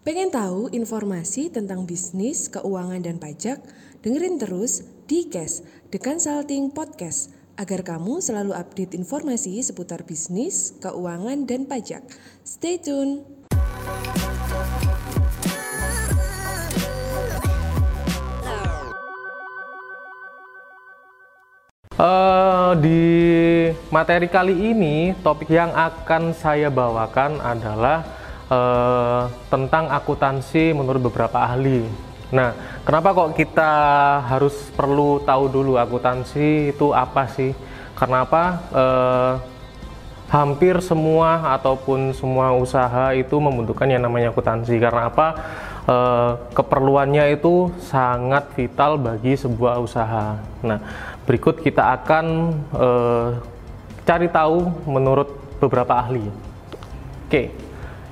Pengen tahu informasi tentang bisnis, keuangan, dan pajak? Dengerin terus di Cash, The Consulting Podcast, agar kamu selalu update informasi seputar bisnis, keuangan, dan pajak. Stay tune! Uh, di materi kali ini, topik yang akan saya bawakan adalah uh, tentang akuntansi menurut beberapa ahli. Nah, kenapa kok kita harus perlu tahu dulu akuntansi itu apa sih? Karena apa? Uh, hampir semua ataupun semua usaha itu membutuhkan yang namanya akuntansi. Karena apa? Uh, keperluannya itu sangat vital bagi sebuah usaha. Nah, Berikut kita akan uh, cari tahu menurut beberapa ahli. Oke,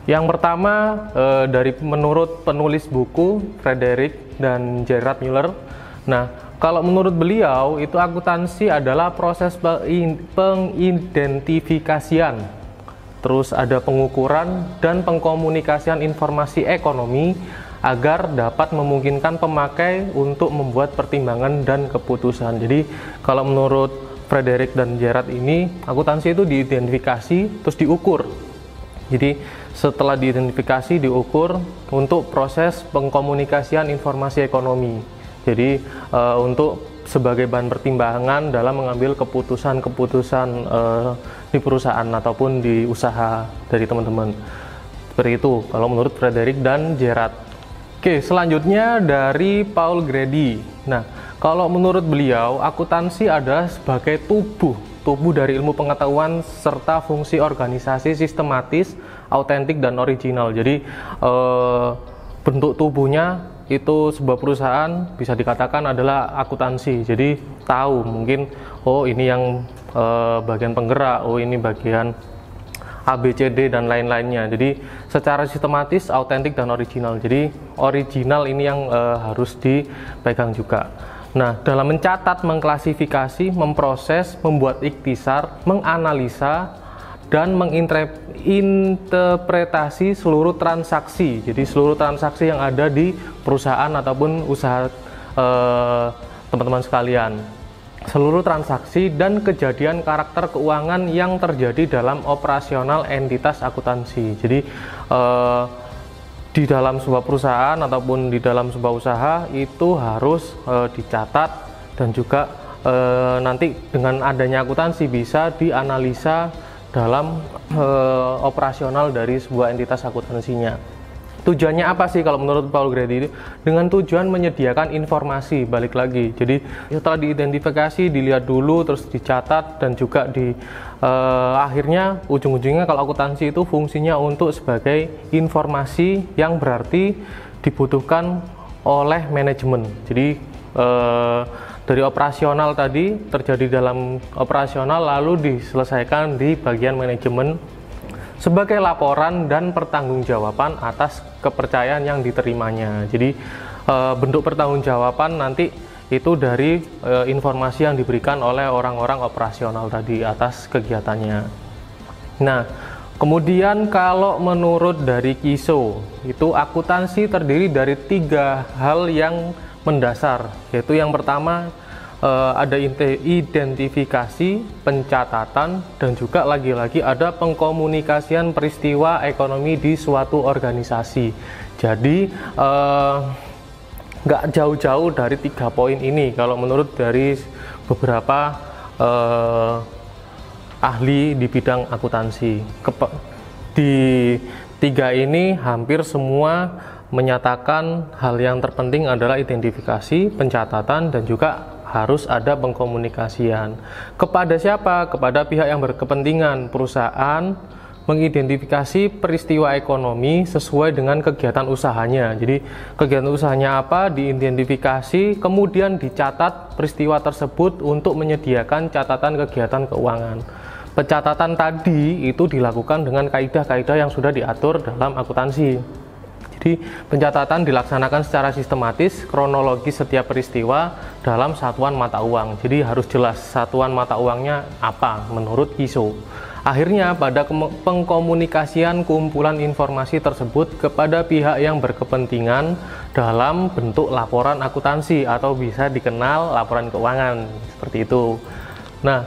yang pertama uh, dari menurut penulis buku Frederick dan Gerard Muller. Nah, kalau menurut beliau itu akuntansi adalah proses pengidentifikasian, terus ada pengukuran dan pengkomunikasian informasi ekonomi agar dapat memungkinkan pemakai untuk membuat pertimbangan dan keputusan. Jadi kalau menurut Frederick dan Gerard ini akuntansi itu diidentifikasi terus diukur. Jadi setelah diidentifikasi diukur untuk proses pengkomunikasian informasi ekonomi. Jadi e, untuk sebagai bahan pertimbangan dalam mengambil keputusan-keputusan e, di perusahaan ataupun di usaha dari teman-teman. Seperti itu kalau menurut Frederick dan Gerard. Oke, selanjutnya dari Paul Grady. Nah, kalau menurut beliau, akuntansi adalah sebagai tubuh, tubuh dari ilmu pengetahuan serta fungsi organisasi sistematis, autentik dan original. Jadi eh, bentuk tubuhnya itu sebuah perusahaan bisa dikatakan adalah akuntansi. Jadi tahu mungkin oh ini yang eh, bagian penggerak, oh ini bagian ABCD dan lain-lainnya. Jadi secara sistematis, autentik dan original. Jadi original ini yang e, harus dipegang juga. Nah, dalam mencatat, mengklasifikasi, memproses, membuat ikhtisar, menganalisa dan menginterpretasi seluruh transaksi. Jadi seluruh transaksi yang ada di perusahaan ataupun usaha eh, teman-teman sekalian seluruh transaksi dan kejadian karakter keuangan yang terjadi dalam operasional entitas akuntansi. Jadi eh, di dalam sebuah perusahaan ataupun di dalam sebuah usaha itu harus eh, dicatat dan juga eh, nanti dengan adanya akuntansi bisa dianalisa dalam eh, operasional dari sebuah entitas akuntansinya. Tujuannya apa sih kalau menurut Paul Grady ini? Dengan tujuan menyediakan informasi, balik lagi. Jadi setelah diidentifikasi, dilihat dulu, terus dicatat dan juga di uh, akhirnya ujung-ujungnya kalau akuntansi itu fungsinya untuk sebagai informasi yang berarti dibutuhkan oleh manajemen. Jadi uh, dari operasional tadi terjadi dalam operasional lalu diselesaikan di bagian manajemen sebagai laporan dan pertanggungjawaban atas kepercayaan yang diterimanya. Jadi e, bentuk pertanggungjawaban nanti itu dari e, informasi yang diberikan oleh orang-orang operasional tadi atas kegiatannya. Nah, kemudian kalau menurut dari KISO itu akuntansi terdiri dari tiga hal yang mendasar, yaitu yang pertama uh, ada identifikasi, pencatatan, dan juga lagi-lagi ada pengkomunikasian peristiwa ekonomi di suatu organisasi. Jadi uh, nggak jauh-jauh dari tiga poin ini kalau menurut dari beberapa uh, ahli di bidang akuntansi. di tiga ini hampir semua menyatakan hal yang terpenting adalah identifikasi, pencatatan, dan juga harus ada pengkomunikasian. Kepada siapa? Kepada pihak yang berkepentingan, perusahaan mengidentifikasi peristiwa ekonomi sesuai dengan kegiatan usahanya. Jadi, kegiatan usahanya apa? Diidentifikasi, kemudian dicatat peristiwa tersebut untuk menyediakan catatan kegiatan keuangan. Pencatatan tadi itu dilakukan dengan kaidah-kaidah yang sudah diatur dalam akuntansi. Jadi pencatatan dilaksanakan secara sistematis, kronologis setiap peristiwa dalam satuan mata uang. Jadi harus jelas satuan mata uangnya apa menurut ISO. Akhirnya, pada pengkomunikasian kumpulan informasi tersebut kepada pihak yang berkepentingan dalam bentuk laporan akuntansi atau bisa dikenal laporan keuangan seperti itu. Nah,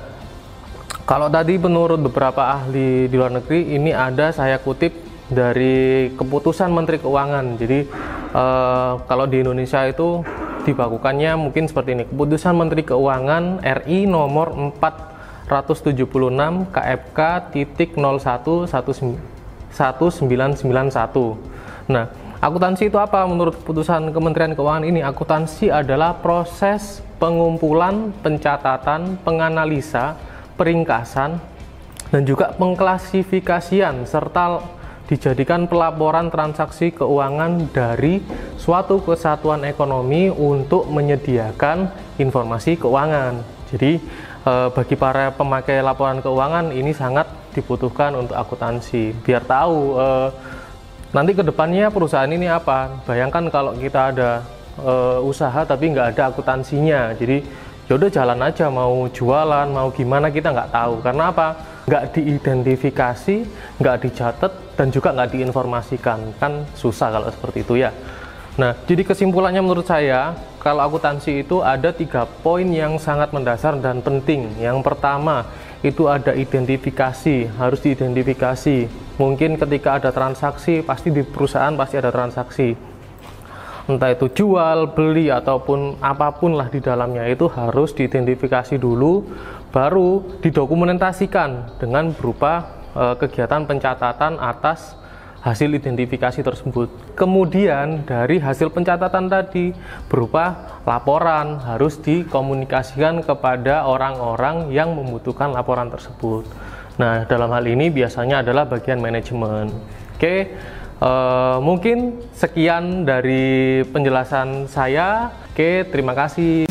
kalau tadi menurut beberapa ahli di luar negeri ini ada saya kutip dari keputusan Menteri Keuangan. Jadi eh, kalau di Indonesia itu dibakukannya mungkin seperti ini. Keputusan Menteri Keuangan RI nomor 476 KFK titik 1991. Nah, akuntansi itu apa menurut keputusan Kementerian Keuangan ini? Akuntansi adalah proses pengumpulan, pencatatan, penganalisa, peringkasan, dan juga pengklasifikasian serta dijadikan pelaporan transaksi keuangan dari suatu kesatuan ekonomi untuk menyediakan informasi keuangan. Jadi eh, bagi para pemakai laporan keuangan ini sangat dibutuhkan untuk akuntansi biar tahu eh, nanti ke depannya perusahaan ini apa. Bayangkan kalau kita ada eh, usaha tapi nggak ada akuntansinya, jadi ya udah jalan aja mau jualan mau gimana kita nggak tahu karena apa nggak diidentifikasi nggak dicatat dan juga nggak diinformasikan. Kan susah kalau seperti itu ya. Nah jadi kesimpulannya menurut saya kalau akuntansi itu ada tiga poin yang sangat mendasar dan penting. Yang pertama itu ada identifikasi harus diidentifikasi. Mungkin ketika ada transaksi pasti di perusahaan pasti ada transaksi. Entah itu jual, beli ataupun apa pun lah di dalamnya itu harus diidentifikasi dulu baru didokumentasikan dengan berupa e, kegiatan pencatatan atas hasil identifikasi tersebut. Kemudian dari hasil pencatatan tadi berupa laporan harus dikomunikasikan kepada orang-orang yang membutuhkan laporan tersebut. Nah, dalam hal ini biasanya adalah bagian manajemen. Oke. Uh, mungkin sekian dari penjelasan saya. Oke, terima kasih.